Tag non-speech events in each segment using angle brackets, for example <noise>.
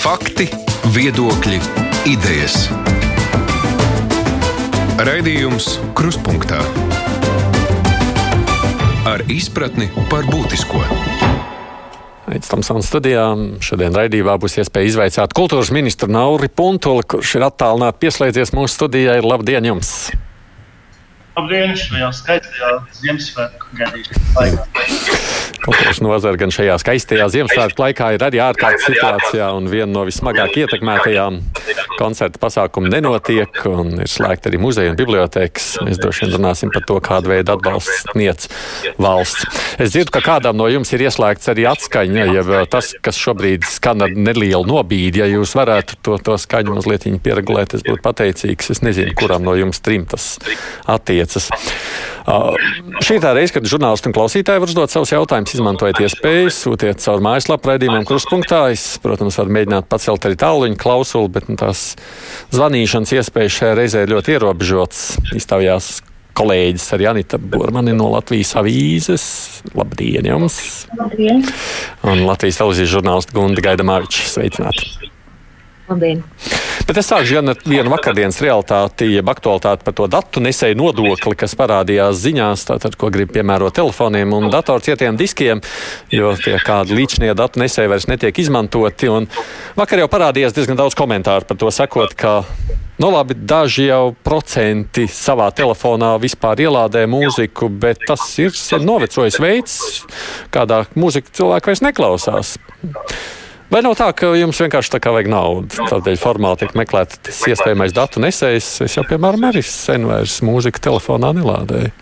Fakti, viedokļi, idejas. Raidījums Kruspunktā ar izpratni par būtisko. Pēc tam savām studijām šodien raidījumā būs iespēja izvaicāt kultūras ministru Nauri Puntuli, kurš ir attālināti pieslēdzies mūsu studijai. Labdien jums! Labdien, šajā skaistajā Ziemassvētku Kultūras nozara gan šajā skaistajā Ziemassvētku laikā ir arī ārkārtas situācijā, un viena no vismagāk ietekmētajām koncerta pasākumu nenotiek, un ir slēgta arī muzeja un bibliotēkas. Mēs droši vien runāsim par to, kādu veidu atbalsts sniedz valsts. Es dzirdu, ka kādam no jums ir ieslēgts arī atskaņa, ja tas, kas šobrīd skan ar nelielu nobīdi, ja jūs varētu to, to skaņu mazliet pieregulēt, es būtu pateicīgs. Es nezinu, kuram no jums trim tas attiecas. Uh, šī tā reize, kad žurnālisti un klausītāji var uzdot savus jautājumus, izmantojiet iespēju, sūtiet caur mājaslapu raidījumam kruspunktā. Es, protams, varu mēģināt pacelt arī tāluņu klausuli, bet nu, tās zvanīšanas iespējas šajā reizē ir ļoti ierobežotas. Iztaujās kolēģis arī Anita Bormani no Latvijas avīzes. Labdien jums! Labdien! Un Latvijas televīzijas žurnālisti Gunda Gaidamāviča. Sveicināti! Labdien! Bet es sāku gan ar vienu vakardienas realitāti, jeb aktualitāti par to datu nesēju nodokli, kas parādījās ziņās, tātad, ko grib piemērot telefoniem un datorcietiem diskiem, jo tie kādi līdzšanie datu nesēji vairs netiek izmantoti. Un vakar jau parādījās diezgan daudz komentāru par to, sakot, ka Nu, labi, daži jau procenti savā telefonā vispār ielādē mūziku, bet tas ir novecojis veids, kādā mūzika cilvēki vairs neklausās. Vai nav tā, ka jums vienkārši tā kā vajag naudu? Tādēļ formāli tiek meklēts tas iespējamais datu nesējs. Es jau, piemēram, arī sen vairs mūziku telefonā nelādēju.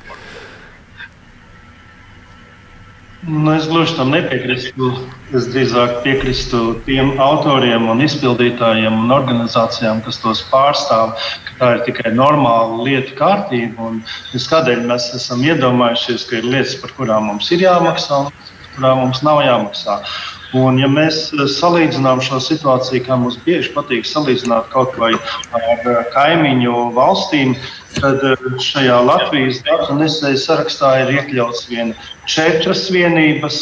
Nu, es gluži tam nepiekrītu. Es drīzāk piekrītu tiem autoriem, un izpildītājiem un organizācijām, kas tos pārstāv, ka tā ir tikai normāla lieta kārtība. Kādēļ mēs esam iedomājušies, ka ir lietas, par kurām mums ir jāmaksā, un par kurām mums nav jāmaksā. Un, ja mēs eh, salīdzinām šo situāciju, kā mums bieži patīk salīdzināt kaut vai ar eh, kaimiņu valstīm, tad eh, šajā Latvijas datu nesēju sarakstā ir iekļauts vien četras vienības,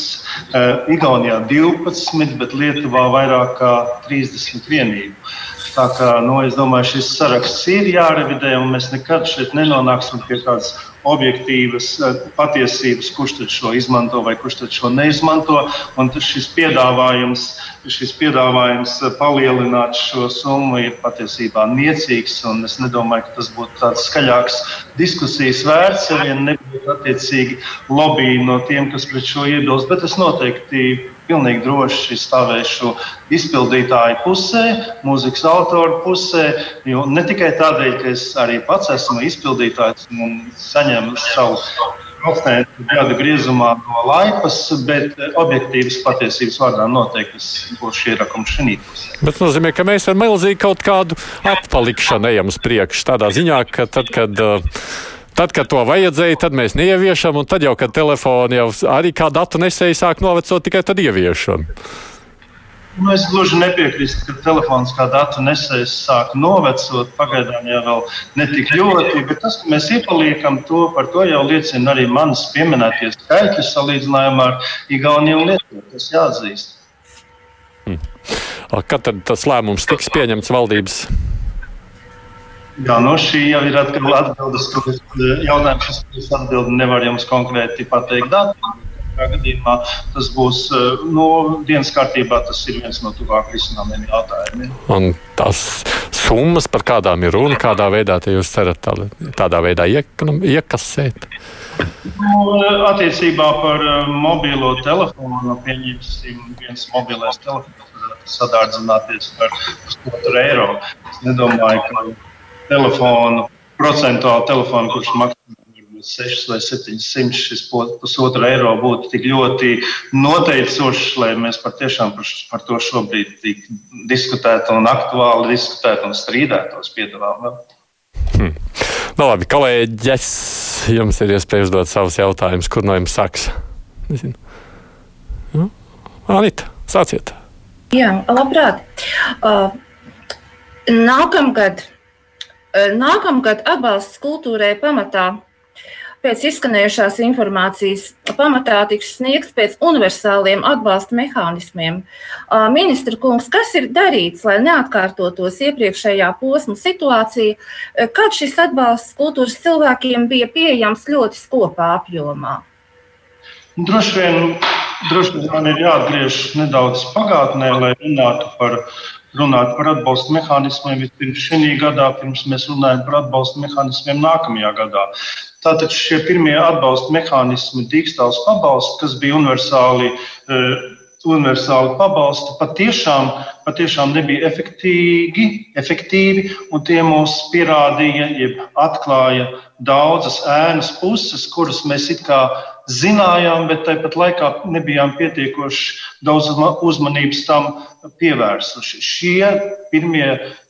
Igaunijā 12, bet Lietuvā vairāk kā 30 vienību. Tā kā, nu, es domāju, šis saraksts ir jārevidē, un mēs nekad šeit nenonāksim pie kādas objektīvas eh, patiesības, kurš šo izmanto vai kurš šo neizmanto. Un šis piedāvājums, šis piedāvājums eh, palielināt šo summu ir patiesībā niecīgs. Es nedomāju, ka tas būtu tāds skaļāks diskusijas vērts, ja nebūtu attiecīgi lobby no tiem, kas pret šo iebilst. Bet es noteikti pilnīgi droši stāvēšu izpildītāju pusē, mūzikas autoru pusē. Ne tikai tādēļ, ka es arī pats esmu izpildītājs un saņemu savu procentu gadu griezumā no laipas, bet objektīvas patiesības vārdā noteikti ierakums šī pusē. Bet tas nozīmē, ka mēs ar milzīgi kaut kādu atpalikšanu ejam uz priekšu. Tādā ziņā, ka tad, kad uh, Tad, kad to vajadzēja, tad mēs neieviešam, un tad jau, kad telefoni jau arī kā datu nesēji sāk novecot, tikai tad ieviešam. Nu, es gluži nepiekrītu, ka telefons kā datu nesējs sāk novecot. Pagaidām jau vēl ne tik ļoti, bet tas, ka mēs iepaliekam to, par to jau liecina arī manas pieminētie skaitļi salīdzinājumā ar Igauniju un Lietuvu. Tas jāatzīst. Hmm. Kad tad tas lēmums tiks pieņemts valdības? Jā, no šī jau ir atkal atbildes, ka jautājums, kas es atbildi, nevar jums konkrēti pateikt datu. Gadījumā tas būs nu, dienas kārtībā, tas ir viens no tuvāk risināmiem jautājumiem. Un tās summas, par kādām ir runa, kādā veidā jūs cerat tā, tādā veidā iekasēt? Nu, attiecībā par mobilo telefonu, pieņemsim, viens mobilais telefons sadārdzināties par pusotru eiro. Es nedomāju, ka telefonu, procentuāli telefonu, kurš maksā 6 vai 700, šis pusotra eiro būtu tik ļoti noteicošs, lai mēs patiešām par, par to šobrīd diskutētu un aktuāli diskutētu un strīdētos piedāvājumā. Hmm. Nu, labi, kolēģis, jums ir iespēja uzdot savus jautājumus, kur no jums sāks. Nezinu. Nu? Anita, sāciet. Jā, labprāt. Uh, nākamgad Nākamgad atbalsts kultūrai pamatā pēc izskanējušās informācijas pamatā tiks sniegts pēc universāliem atbalsta mehānismiem. Ministra kungs, kas ir darīts, lai neatkārtotos iepriekšējā posma situācija, kad šis atbalsts kultūras cilvēkiem bija pieejams ļoti skopā apjomā? Droši vien, droši vien man ir jāatgriežas nedaudz pagātnē, lai runātu par runāt par atbalsta mehānismiem vispirms šī gadā, pirms mēs runājam par atbalsta mehānismiem nākamajā gadā. Tātad šie pirmie atbalsta mehānismi, dīkstāls pabalsts, kas bija universāli, uh, universāli pabalsti, patiešām, patiešām nebija efektīgi, efektīvi, un tie mums pierādīja, jeb atklāja daudzas ēnas puses, kuras mēs it kā zinājām, bet tāpat laikā nebijām pietiekoši daudz uzmanības tam pievērsuši. Šie pirmie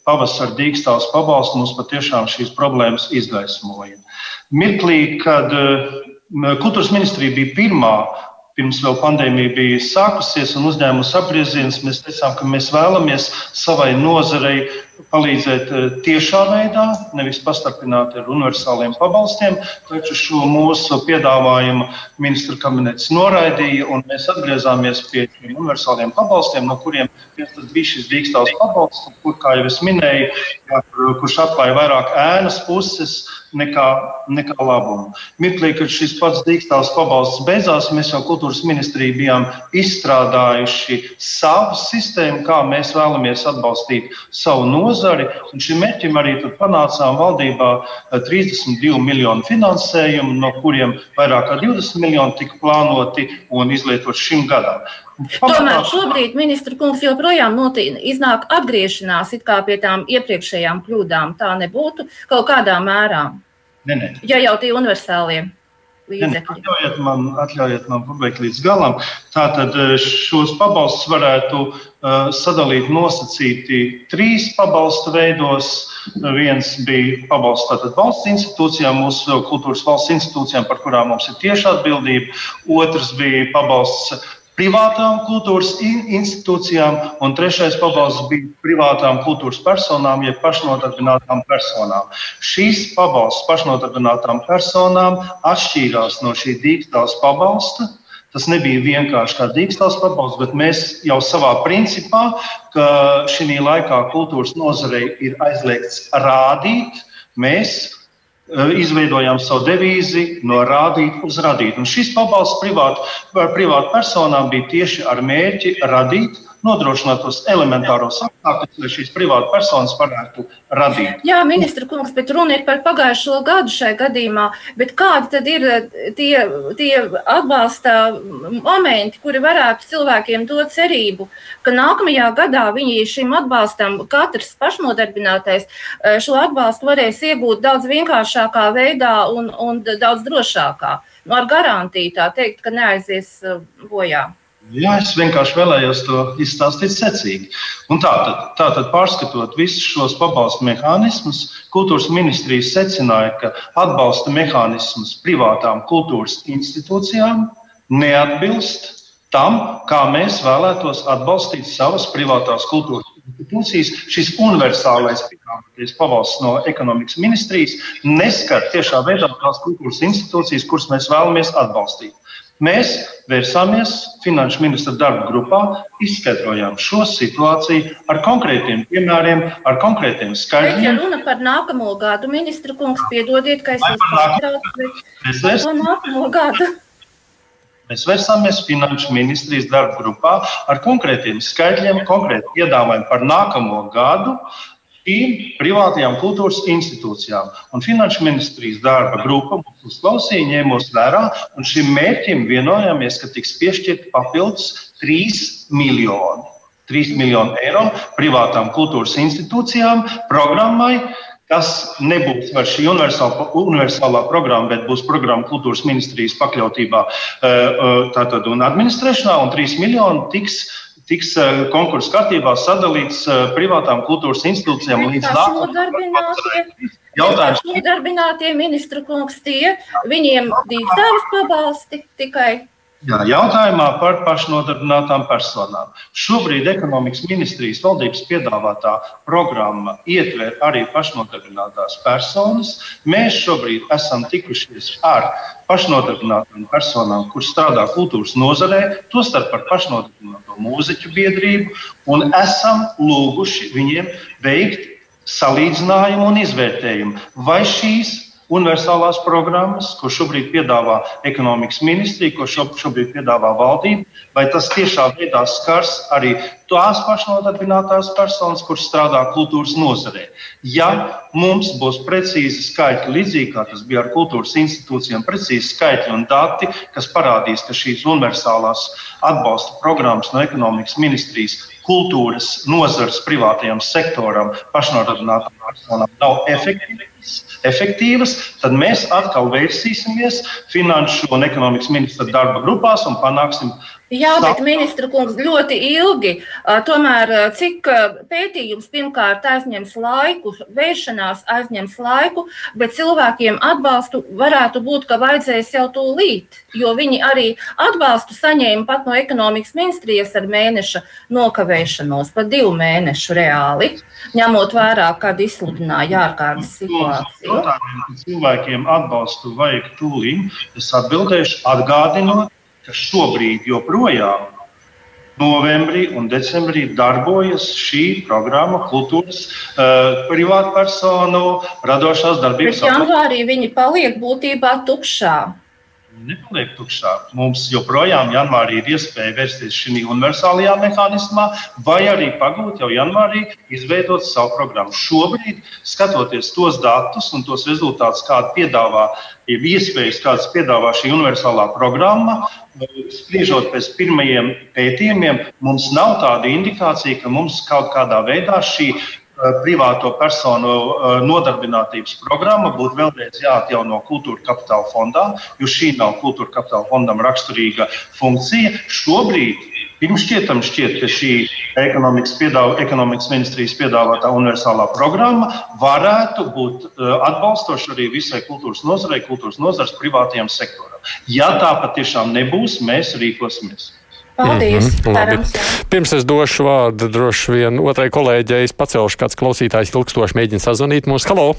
pavasara dīkstāvs pabalsti mums patiešām šīs problēmas izgaismoja. Mirklī, kad kultūras ministrija bija pirmā, pirms vēl pandēmija bija sākusies un uzņēmusi apgriezienus, mēs teicām, ka mēs vēlamies savai nozarei palīdzēt eh, tiešā veidā, nevis pastarpināti ar universāliem pabalstiem. Taču šo mūsu piedāvājumu ministra kabinets noraidīja, un mēs atgriezāmies pie šiem universāliem pabalstiem, no kuriem bija šis dīkstāvs pabalsts, kur, kā jau es minēju, kurš atklāja vairāk ēnas puses nekā, nekā labumu. Mirklī, kad šis pats dīkstāvs pabalsts beidzās, mēs jau kultūras ministrija bijām izstrādājuši savu sistēmu, kā mēs vēlamies atbalstīt savu nozari nozari. Šim mērķim arī panācām valdībā 32 eh, miljonu finansējumu, no kuriem vairāk kā 20 miljoni tika plānoti un izlietot šim gadam. Tomēr šobrīd ministra kungs joprojām notīna, iznāk atgriešanās pie tām iepriekšējām kļūdām. Tā nebūtu kaut kādā mērā. Ne, ne. Ja jau tie universālie līdzekļi. Atļaujiet man, atļaujiet man pabeigt līdz galam. Tātad eh, šos pabalstus varētu uh, sadalīt nosacīti trīs pabalstu veidos. Viens bija pabalsts tātad valsts institūcijām, mūsu kultūras valsts institūcijām, par kurām mums ir tieša atbildība. Otrs bija pabalsts privātām kultūras institūcijām, un trešais pabalsts bija privātām kultūras personām, jeb pašnodarbinātām personām. Šīs pabalsts pašnodarbinātām personām atšķīrās no šī dīkstāvs pabalsta. Tas nebija vienkārši kā dīkstāvs pabalsts, bet mēs jau savā principā, ka šī laikā kultūras nozarei ir aizliegts rādīt, mēs izveidojām savu devīzi no rādīt uz radīt. Un šis pabalsts privātu privāt personām bija tieši ar mērķi radīt nodrošināt tos elementāros apstākļus, lai šīs privātas personas varētu radīt. Jā, ministra kungs, bet runa ir par pagājušo gadu šai gadījumā. Kādi tad ir eh, tie, tie atbalsta momenti, kuri varētu cilvēkiem dot cerību, ka nākamajā gadā viņi šim atbalstam, katrs pašnodarbinātais, eh, šo atbalstu varēs iegūt daudz vienkāršākā veidā un, un daudz drošākā. Nu, ar garantiju tā teikt, ka neaizies eh, bojā. Jā, es vienkārši vēlējos to izstāstīt secīgi. Tātad, tātad, pārskatot visus šos pabalstu mehānismus, kultūras ministrija secināja, ka atbalsta mehānisms privātām kultūras institūcijām neatbilst tam, kā mēs vēlētos atbalstīt savas privātās kultūras institūcijas. Šis universālais pabalsts no ekonomikas ministrijas neskar tiešā veidā tās kultūras institūcijas, kuras mēs vēlamies atbalstīt. Mēs vērsāmies finanšu ministra darba grupā, izskaidrojām šo situāciju ar konkrētiem piemēriem, ar konkrētiem skaidriem. Ja runa par nākamo gadu, ministra kungs, piedodiet, ka es jūs pārtraucu, bet par nākamo gadu. Mēs vērsāmies finanšu ministrijas darba grupā ar konkrētiem skaitļiem, konkrēti piedāvājumu par nākamo gadu, šīm privātajām kultūras institūcijām. Un Finanšu ministrijas darba grupa mums uzklausīja, ņēmos vērā, un šim mērķim vienojāmies, ka tiks piešķirt papildus 3 miljoni. 3 miljoni eiro privātām kultūras institūcijām, programmai, kas nebūs vairs šī universālā, universālā programma, bet būs programma kultūras ministrijas pakļautībā eh, eh, tātad, un administrēšanā, un 3 miljoni tiks tiks eh, konkursu kārtībā sadalīts eh, privātām kultūras institūcijām līdz nākamajam. Jautājums. Nodarbinātie ministru kungs tie, viņiem divi tādas pabalsti tikai. Jā, jautājumā par pašnodarbinātām personām. Šobrīd ekonomikas ministrijas valdības piedāvātā programma ietver arī pašnodarbinātās personas. Mēs šobrīd esam tikušies ar pašnodarbinātām personām, kuras strādā kultūras nozarē, tostarp par pašnodarbināto mūziķu biedrību, un esam lūguši viņiem veikt salīdzinājumu un izvērtējumu, vai šīs universālās programmas, ko šobrīd piedāvā ekonomikas ministrija, ko šobrīd piedāvā valdība, vai tas tiešā veidā skars arī tās pašnodarbinātās personas, kuras strādā kultūras nozarē. Ja mums būs precīzi skaitļi, līdzīgi kā tas bija ar kultūras institūcijām, precīzi skaitļi un dati, kas parādīs, ka šīs universālās atbalsta programmas no ekonomikas ministrijas kultūras nozares privātajam sektoram, pašnodarbinātām personām nav efektīvas, efektīvas, tad mēs atkal vērsīsimies Finanšu un ekonomikas ministra darba grupās un panāksim Jā, bet ministra kungs ļoti ilgi. Tomēr cik pētījums pirmkārt aizņems laiku, vēršanās aizņems laiku, bet cilvēkiem atbalstu varētu būt, ka vajadzēs jau tūlīt, jo viņi arī atbalstu saņēma pat no ekonomikas ministrijas ar mēneša nokavēšanos, pat divu mēnešu reāli, ņemot vērā, kad izsludināja ārkārtas situāciju. Cilvēkiem atbalstu vajag tūlīt. Es atbildēšu, atgādinot ka šobrīd joprojām novembrī un decembrī darbojas šī programma kultūras uh, privātpersonu radošās darbības. Bet janvārī viņi paliek būtībā tukšā nepaliek tukšā. Mums joprojām janvārī ir iespēja vērsties šī universālajā mehānismā, vai arī pagūt jau janvārī izveidot savu programmu. Šobrīd, skatoties tos datus un tos rezultātus, kādu piedāvā, ir iespējas, kādas piedāvā šī universālā programma, spriežot pēc pirmajiem pētījumiem, mums nav tāda indikācija, ka mums kaut kādā veidā šī privāto personu eh, nodarbinātības programma būtu vēlreiz jāatjauno kultūra kapitāla fondā, jo šī nav kultūra kapitāla fondam raksturīga funkcija. Šobrīd pirmšķietam šķiet, ka šī ekonomikas, piedāvā, ekonomikas ministrijas piedāvātā universālā programma varētu būt eh, atbalstoša arī visai kultūras nozarei, kultūras nozares privātajam sektoram. Ja tā patiešām nebūs, mēs rīkosimies. Paldies! Mm -hmm, Pirms es došu vārdu droši vien otrai kolēģei, es pacelšu kāds klausītājs ilgstoši mēģina sazvanīt mūs. Halo!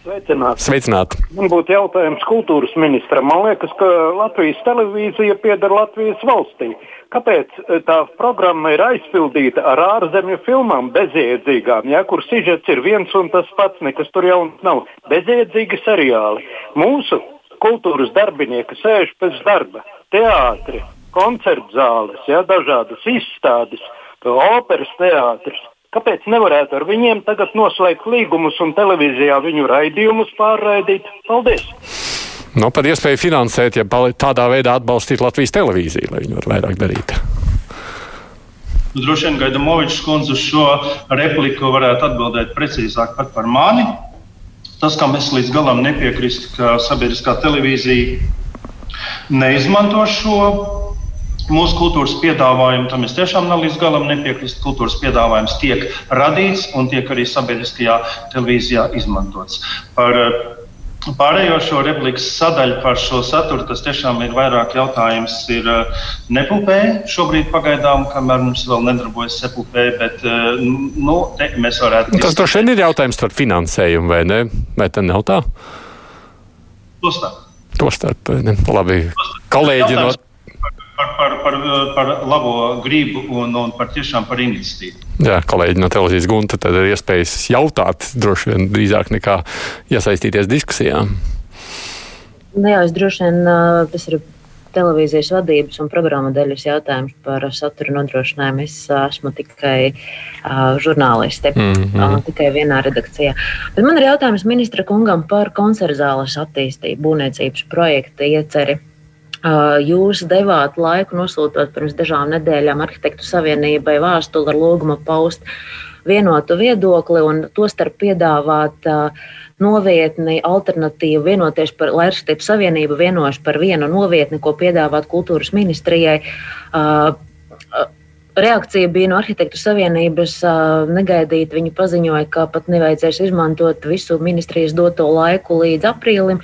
Sveicināti. Sveicināti. Man būtu jautājums kultūras ministram. Man liekas, ka Latvijas televīzija pieder Latvijas valstī. Kāpēc e, tā programma ir aizpildīta ar ārzemju filmām, bezjēdzīgām, ja, kur sižets ir viens un tas pats, nekas tur jauns nav? Bezjēdzīgi seriāli. Mūsu kultūras darbinieki sēž pēc darba, teātri, koncertu zāles, ja, dažādas izstādes, operas teātris. Kāpēc nevarētu ar viņiem tagad noslēgt līgumus un televīzijā viņu raidījumus pārraidīt? Paldies! Nu, par iespēju finansēt, ja tādā veidā atbalstīt Latvijas televīziju, lai viņi varētu vairāk darīt. Nu, droši vien Gaidamovičs kundze uz šo repliku varētu atbildēt precīzāk pat par mani. Tas, kam es līdz galam nepiekrītu, ka sabiedriskā televīzija neizmanto šo mūsu kultūras piedāvājumu, tam es tiešām nav līdz galam nepiekrist. Kultūras piedāvājums tiek radīts un tiek arī sabiedriskajā televīzijā izmantots. Par eh, Pārējo šo replikas sadaļu par šo saturu tas tiešām ir vairāk jautājums. Ir eh, nepupē šobrīd pagaidām, kamēr mums vēl nedarbojas sepupē, bet eh, nu, te mēs varētu. Tas droši vien ir jautājums par finansējumu, vai ne? Vai tā nav tā? Tostarp. Tostarp, ne? Labi. Kolēģi no par, par, par, par labo gribu un, un par tiešām par iniciatīvu. Jā, kolēģi no televīzijas gunta, tad ir iespējas jautāt droši vien drīzāk nekā iesaistīties diskusijā. Nu jā, es droši vien tas ir televīzijas vadības un programmu daļas jautājums par satura nodrošinājumu. Es esmu tikai uh, žurnāliste, mm -hmm. uh, tikai vienā redakcijā. Bet man ir jautājums ministra kungam par koncertzāles attīstību, būvniecības projekta ieceri. Jūs devāt laiku nosūtot pirms dažām nedēļām Arhitektu Savienībai vēstuli ar lūgumu paust vienotu viedokli un tostarp piedāvāt novietni, alternatīvu, vienoties par, lai Arhitektu Savienība vienojas par vienu novietni, ko piedāvāt kultūras ministrijai. Reakcija bija no Arhitektu Savienības negaidīt. Viņi paziņoja, ka pat nevajadzēs izmantot visu ministrijas doto laiku līdz aprīlim,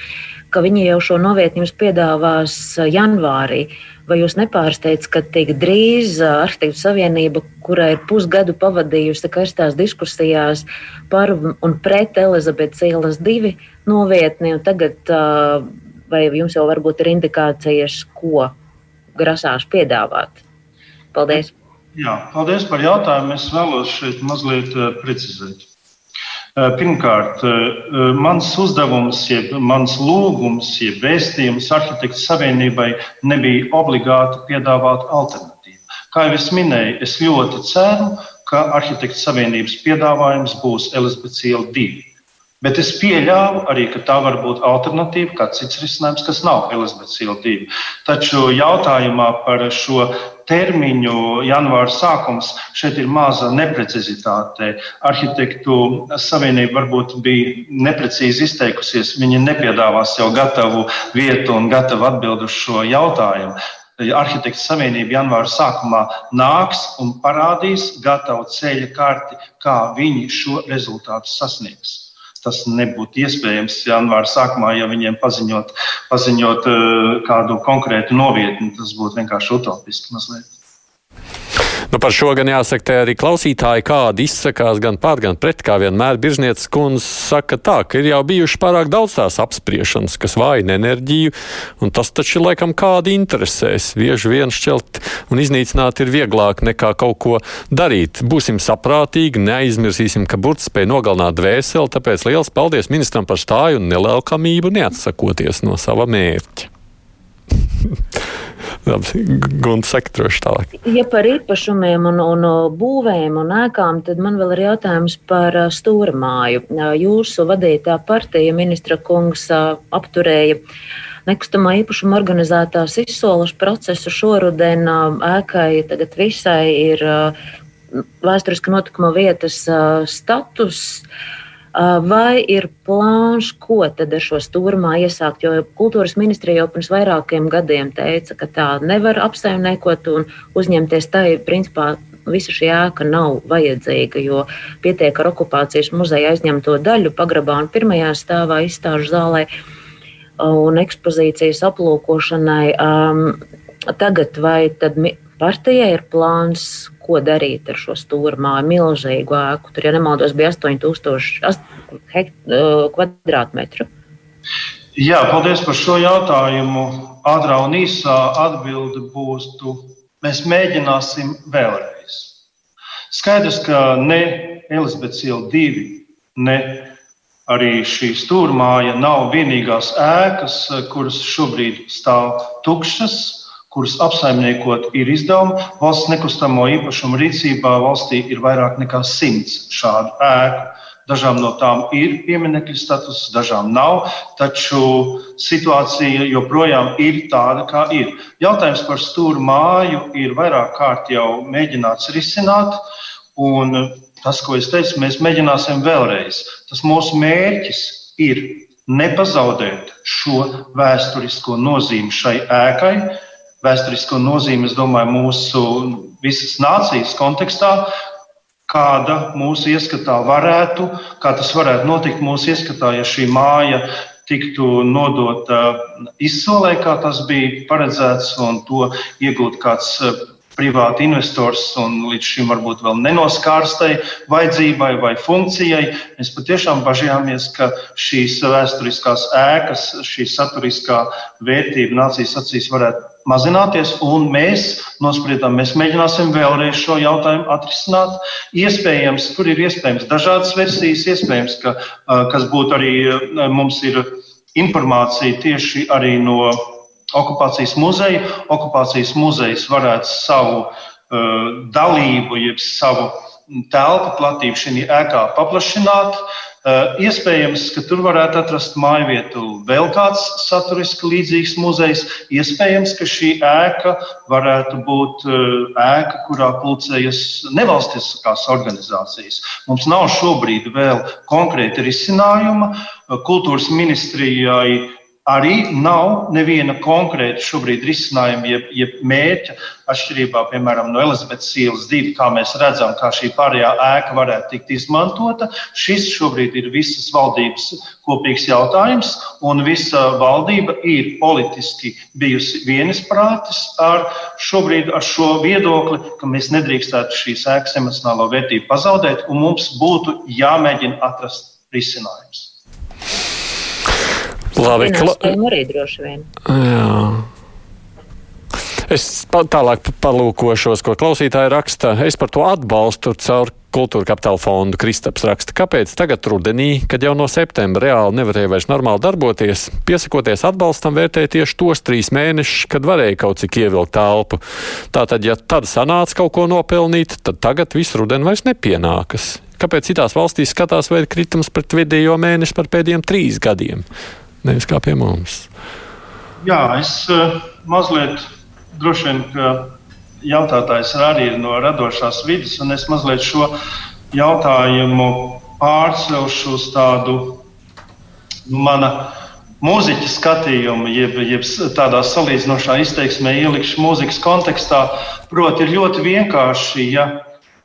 ka viņi jau šo novietni jums piedāvās janvārī. Vai jūs nepārsteidz, ka tik drīz Arhitektu savienība, kurai ir pusgadu pavadījusi karstās diskusijās par un pret Elizabetes ielas divi novietni, un tagad vai jums jau varbūt ir indikācijas, ko grasās piedāvāt? Paldies! Jā, paldies par jautājumu. Es vēlos šeit mazliet precizēt. Pirmkārt, mans uzdevums, jeb mans lūgums, jeb vēstījums arhitektu savienībai nebija obligāti piedāvāt alternatīvu. Kā jau es minēju, es ļoti ceru, ka arhitektu savienības piedāvājums būs iela 2. Bet es pieļāvu arī, ka tā var būt alternatīva, kāds cits risinājums, kas nav iela 2. Taču jautājumā par šo termiņu, janvāra sākums, šeit ir maza neprecizitāte. Arhitektu savienība varbūt bija neprecīzi izteikusies. Viņi nepiedāvās jau gatavu vietu un gatavu atbildu uz šo jautājumu. Arhitektu savienība janvāra sākumā nāks un parādīs gatavu ceļa karti, kā viņi šo rezultātu sasniegs tas nebūtu iespējams janvāra sākumā, ja viņiem paziņot, paziņot eh, kādu konkrētu novietni. Tas būtu vienkārši utopiski mazliet. Nu, par šo gan jāsaka, te arī klausītāji kādi izsakās gan pār, gan pret, kā vienmēr Biržnieces kundze saka tā, ka ir jau bijuši pārāk daudz tās apspriešanas, kas vājina enerģiju, un tas taču laikam kādi interesēs. Bieži vien šķelt un iznīcināt ir vieglāk nekā kaut ko darīt. Būsim saprātīgi, neaizmirsīsim, ka burts spēj nogalināt dvēseli, tāpēc liels paldies ministram par stāju un nelēkamību neatsakoties no sava mērķa. <laughs> Gunts saka droši tālāk. Ja par īpašumiem un, un būvēm un ēkām, tad man vēl ir jautājums par stūrmāju. Jūsu vadītā partija ministra kungs apturēja nekustamā īpašuma organizētās izsoles procesu šoruden ēkai tagad visai ir vēsturiska notikuma vietas status. Vai ir plāns, ko tad ar šo stūrmā iesākt? Jo kultūras ministrija jau pirms vairākiem gadiem teica, ka tā nevar apsaimniekot un uzņemties tai, principā, visa šī ēka nav vajadzīga, jo pietiek ar okupācijas muzeja aizņemto daļu pagrabā un pirmajā stāvā izstāžu zālē un ekspozīcijas aplūkošanai. Um, tagad vai tad partijai ir plāns, ko darīt ar šo stūrmāju, milzīgu ēku. Tur, ja nemaldos, bija 8000 kvadrātmetru. Jā, paldies par šo jautājumu. Ātrā un īsā atbilde būs, tu, mēs mēģināsim vēlreiz. Skaidrs, ka ne Elizabetes iela divi, ne arī šī stūrmāja nav vienīgās ēkas, kuras šobrīd stāv tukšas kuras apsaimniekot ir izdevumi. Valsts nekustamo īpašumu rīcībā valstī ir vairāk nekā simts šādu ēku. Dažām no tām ir pieminiekļa status, dažām nav, taču situācija joprojām ir tāda, kā ir. Jautājums par stūra māju ir vairāk kārt jau mēģināts risināt. Un tas, ko es teicu, mēs mēģināsim vēlreiz. Tas mūsu mērķis ir nepazaudēt šo vēsturisko nozīmi šai ēkai, vēsturisko nozīmi, es domāju, mūsu visas nācijas kontekstā, kāda mūsu ieskatā varētu, kā tas varētu notikt mūsu ieskatā, ja šī māja tiktu nodota izsolē, kā tas bija paredzēts, un to iegūt kāds privāti investors un līdz šim varbūt vēl nenoskārstai vajadzībai vai funkcijai. Mēs patiešām bažījāmies, ka šīs vēsturiskās ēkas, šī saturiskā vērtība nācijas acīs varētu mazināties, un mēs nospriedām, mēs mēģināsim vēlreiz šo jautājumu atrisināt. Iespējams, tur ir iespējams dažādas versijas, iespējams, ka, kas būtu arī mums ir informācija tieši arī no okupācijas muzeja. Okupācijas muzejs varētu savu uh, dalību, jeb savu telpu platību šajā ēkā paplašināt. Uh, iespējams, ka tur varētu atrast māju vietu vēl kāds saturiski līdzīgs muzejs. Iespējams, ka šī ēka varētu būt uh, ēka, kurā pulcējas nevalstiskās organizācijas. Mums nav šobrīd vēl konkrēta risinājuma. Kultūras ministrijai arī nav neviena konkrēta šobrīd risinājuma, jeb, jeb mērķa, atšķirībā piemēram, no Elizabetes ielas divi, kā mēs redzam, kā šī pārējā ēka varētu tikt izmantota. Šis šobrīd ir visas valdības kopīgs jautājums, un visa valdība ir politiski bijusi vienisprātis ar, šobrīd, ar šo viedokli, ka mēs nedrīkstētu šīs ēkas emocionālo vērtību pazaudēt, un mums būtu jāmēģina atrast risinājums. Labi, kla... arī droši vien. Jā. Es tālāk palūkošos, ko klausītāji raksta. Es par to atbalstu caur kultūra kapitāla fondu. Kristaps raksta, kāpēc tagad rudenī, kad jau no septembra reāli nevarēja vairs normāli darboties, piesakoties atbalstam, vērtēja tieši tos trīs mēnešus, kad varēja kaut cik ievilkt telpu. Tātad, ja tad sanāca kaut ko nopelnīt, tad tagad visu rudeni vairs nepienākas. Kāpēc citās valstīs skatās, ir kritums pret vidējo mēnešu par pēdējiem trīs gadiem? Nevis kā pie mums. Jā, es uh, mazliet droši vien, ka jautātājs arī ir no radošās vidas, un es mazliet šo jautājumu pārcelšu uz tādu nu, mana mūziķa skatījumu, jeb, jeb tādā salīdzinošā izteiksmē ielikšu mūzikas kontekstā. Proti, ir ļoti vienkārši, ja,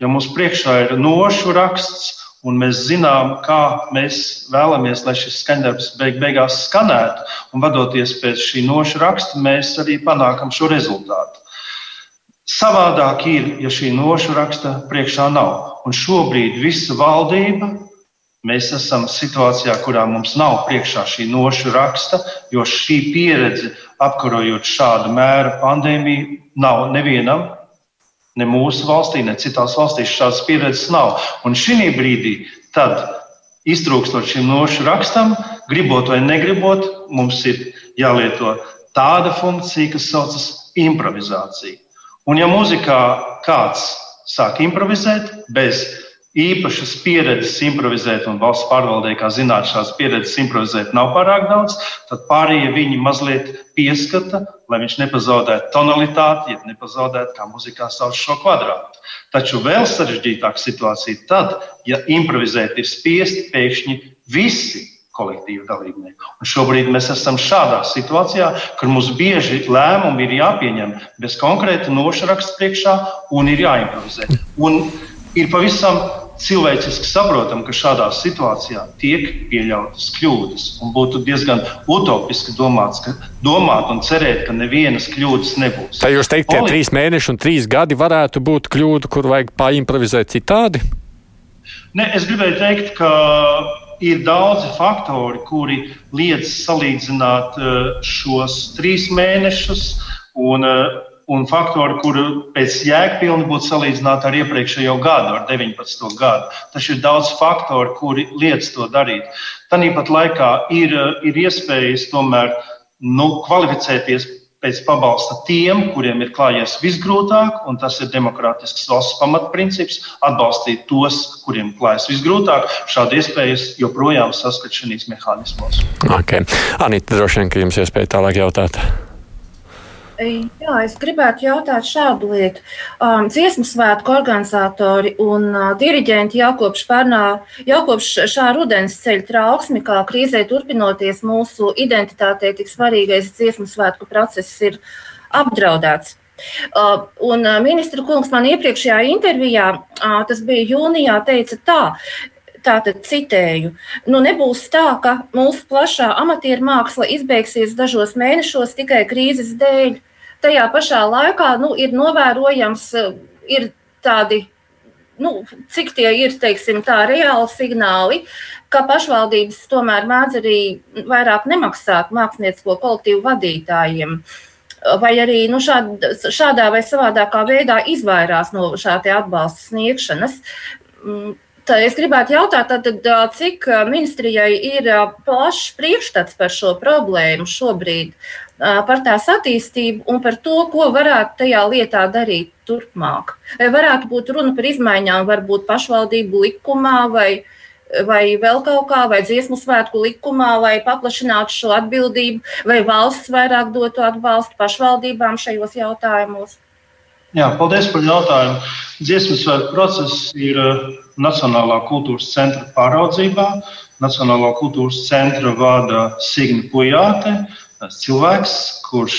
ja mums priekšā ir nošu raksts, Un mēs zinām, kā mēs vēlamies, lai šis skaņdarbs beig beigās skanētu. Un vadoties pēc šī noša raksta, mēs arī panākam šo rezultātu. Savādāk ir, ja šī noša raksta priekšā nav. Un šobrīd visa valdība, mēs esam situācijā, kurā mums nav priekšā šī noša raksta, jo šī pieredze apkarojot šādu mēru pandēmiju nav nevienam Ne mūsu valstī, ne citās valstīs šādas pieredzes nav. Un šī brīdī, tad, iztrūkstot šim nošu rakstam, gribot vai negribot, mums ir jālieto tāda funkcija, kas saucas improvizācija. Un ja mūzikā kāds sāk improvizēt bez īpašas pieredzes improvizēt, un valsts pārvaldē, kā zināt, šādas pieredzes improvizēt nav pārāk daudz, tad pārējie viņi mazliet pieskata, lai viņš nepazaudētu tonalitāti, ja nepazaudētu, kā muzikā sauc šo kvadrātu. Taču vēl sarežģītāka situācija tad, ja improvizēt ir spiesti pēkšņi visi kolektīvu dalībnieku. Un šobrīd mēs esam šādā situācijā, kur mums bieži lēmumi ir jāpieņem bez konkrēta nošraksta priekšā un ir jāimprovizē. Un ir pavisam cilvēciski saprotam, ka šādā situācijā tiek pieļautas kļūdas. Būtu diezgan utopiski domāts, ka, domāt un cerēt, ka nevienas kļūdas nebūs. Tā jūs teikt, ka Poli... trīs mēneši un trīs gadi varētu būt kļūda, kur vajag paimprovizēt citādi? Ne, es gribēju teikt, ka ir daudzi faktori, kuri liedz salīdzināt eh, šos trīs mēnešus un uh, un faktori, kuri pēc jēgpilni būtu salīdzināti ar iepriekšējo gadu, ar 19. gadu. Taču ir daudz faktoru, kuri liedz to darīt. Tāpat laikā ir, ir iespējas tomēr nu, kvalificēties pēc pabalsta tiem, kuriem ir klājies visgrūtāk, un tas ir demokrātisks valsts pamatprincips - atbalstīt tos, kuriem klājas visgrūtāk. Šādu iespējas joprojām saskat šīs mehānismos. Okay. Anita, droši vien, ka jums iespēja tālāk jautāt. Jā, es gribētu jautāt šādu lietu. Um, dziesmu svētku organizatori un uh, diriģenti jau kopš, pērnā, jau kopš šā rudens ceļa trauksmi, kā krīzē turpinoties, mūsu identitātei tik svarīgais dziesmu svētku process ir apdraudēts. Uh, un uh, ministra kungs man iepriekšējā intervijā, uh, tas bija jūnijā, teica tā, Tātad citēju, nu nebūs tā, ka mūsu plašā amatieru māksla izbeigsies dažos mēnešos tikai krīzes dēļ tajā pašā laikā nu, ir novērojams, eh, ir tādi, nu, cik tie ir, teiksim, tā reāli signāli, ka pašvaldības tomēr mēdz arī vairāk nemaksāt māksliniecisko kolektīvu vadītājiem. Vai arī nu, šād, šādā vai savādākā veidā izvairās no šāda atbalsta sniegšanas. Tā es gribētu jautāt, tad, cik ministrijai ir plašs priekšstats par šo problēmu šobrīd, par tās attīstību un par to, ko varētu tajā lietā darīt turpmāk. Vai varētu būt runa par izmaiņām, varbūt pašvaldību likumā vai, vai vēl kaut kā, vai dziesmu svētku likumā, lai paplašinātu šo atbildību, vai valsts vairāk dotu atbalstu pašvaldībām šajos jautājumos? Jā, paldies par jautājumu. Dziesmu svētku process ir Nacionālā kultūras centra pāraudzībā. Nacionālo kultūras centra vada Signa Pujāte. Cilvēks, kurš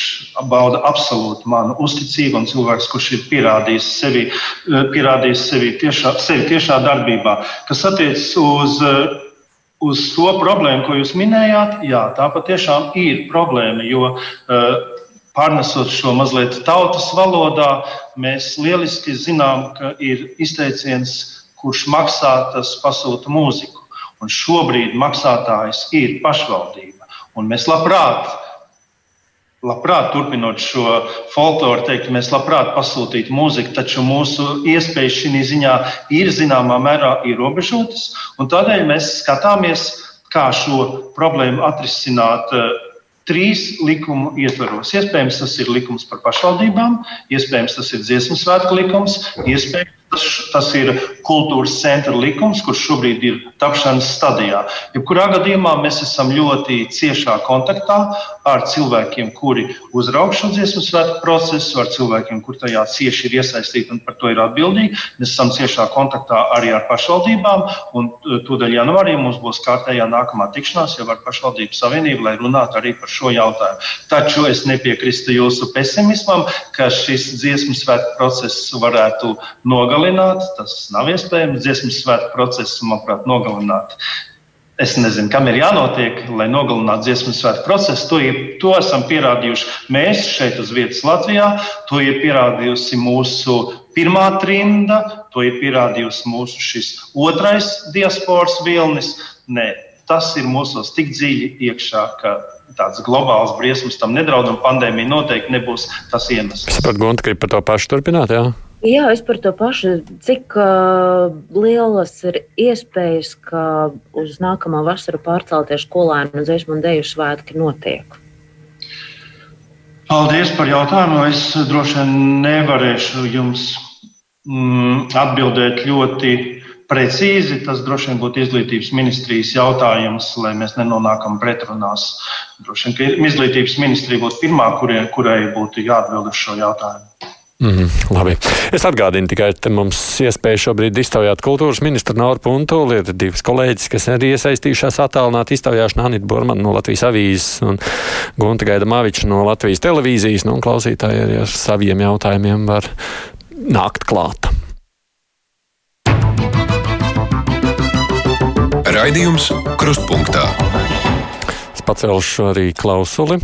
bauda absolūti manu uzticību, un cilvēks, kurš ir pierādījis sevi, pierādījis sevi, tiešā, sevi tiešā darbībā, kas attiecas uz uz to problēmu, ko jūs minējāt, jā, tā patiešām ir problēma. Jo uh, Pārnesot šo mazliet tautas valodā, mēs lieliski zinām, ka ir izteiciens, kurš maksā, tas pasūta mūziku. Un šobrīd maksātājs ir pašvaldība. Un mēs labprāt, labprāt turpinot šo folkloru, teikt, mēs labprāt pasūtītu mūziku, taču mūsu iespējas šī ziņā ir zināmā mērā ierobežotas. Tādēļ mēs skatāmies, kā šo problēmu atrisināt trīs likumu ietvaros. Iespējams, tas ir likums par pašvaldībām, iespējams, tas ir dziesmu svētku likums, iespējams, Tas, tas ir kultūras centra likums, kurš šobrīd ir tapšanas stadijā. Jebkurā gadījumā mēs esam ļoti ciešā kontaktā ar cilvēkiem, kuri uzrauga šo dziesmu svētku procesu, ar cilvēkiem, kuri tajā cieši ir iesaistīti un par to ir atbildīgi. Mēs esam ciešā kontaktā arī ar pašvaldībām, un e, tūdaļ janvārī mums būs kārtējā nākamā tikšanās jau ar pašvaldību savienību, lai runātu arī par šo jautājumu. Taču es nepiekrīstu jūsu pesimismam, ka šis dziesmu svētku process varētu nogalināt nogalināt. Tas nav iespējams. Dziesmu svētku procesu, manuprāt, nogalināt. Es nezinu, kam ir jānotiek, lai nogalinātu dziesmu svētku procesu. To, ir, to esam pierādījuši mēs šeit uz vietas Latvijā. To ir pierādījusi mūsu pirmā trimda, to ir pierādījusi mūsu šis otrais diasporas vilnis. Nē, tas ir mūsos tik dziļi iekšā, ka tāds globāls briesmas tam nedraud, un pandēmija noteikti nebūs tas iemesls. Es saprotu, Gunte, grib par to pašu turpināt. Jā? Jā, es par to pašu. Cik uh, lielas ir iespējas, ka uz nākamā vasaru pārcelties skolēnu un dziesmu un dēļu svētki notiek? Paldies par jautājumu. Es droši vien nevarēšu jums mm, atbildēt ļoti precīzi. Tas droši vien būtu izglītības ministrijas jautājums, lai mēs nenonākam pretrunās. Droši vien, ka izglītības ministrija būtu pirmā, kurai, kurai būtu jāatbild uz šo jautājumu. Mm, labi. Es atgādinu tikai, ka mums iespēja šobrīd iztaujāt kultūras ministru Nauru Puntuli. Ir divas kolēģis, kas arī iesaistījušās attālināt iztaujāšanā Anita Bormana no Latvijas avīzes un Gunta Gaida Maviča no Latvijas televīzijas. Nu, klausītāji arī ar saviem jautājumiem var nākt klāt. Raidījums Krustpunktā. Es pacelšu arī klausuli.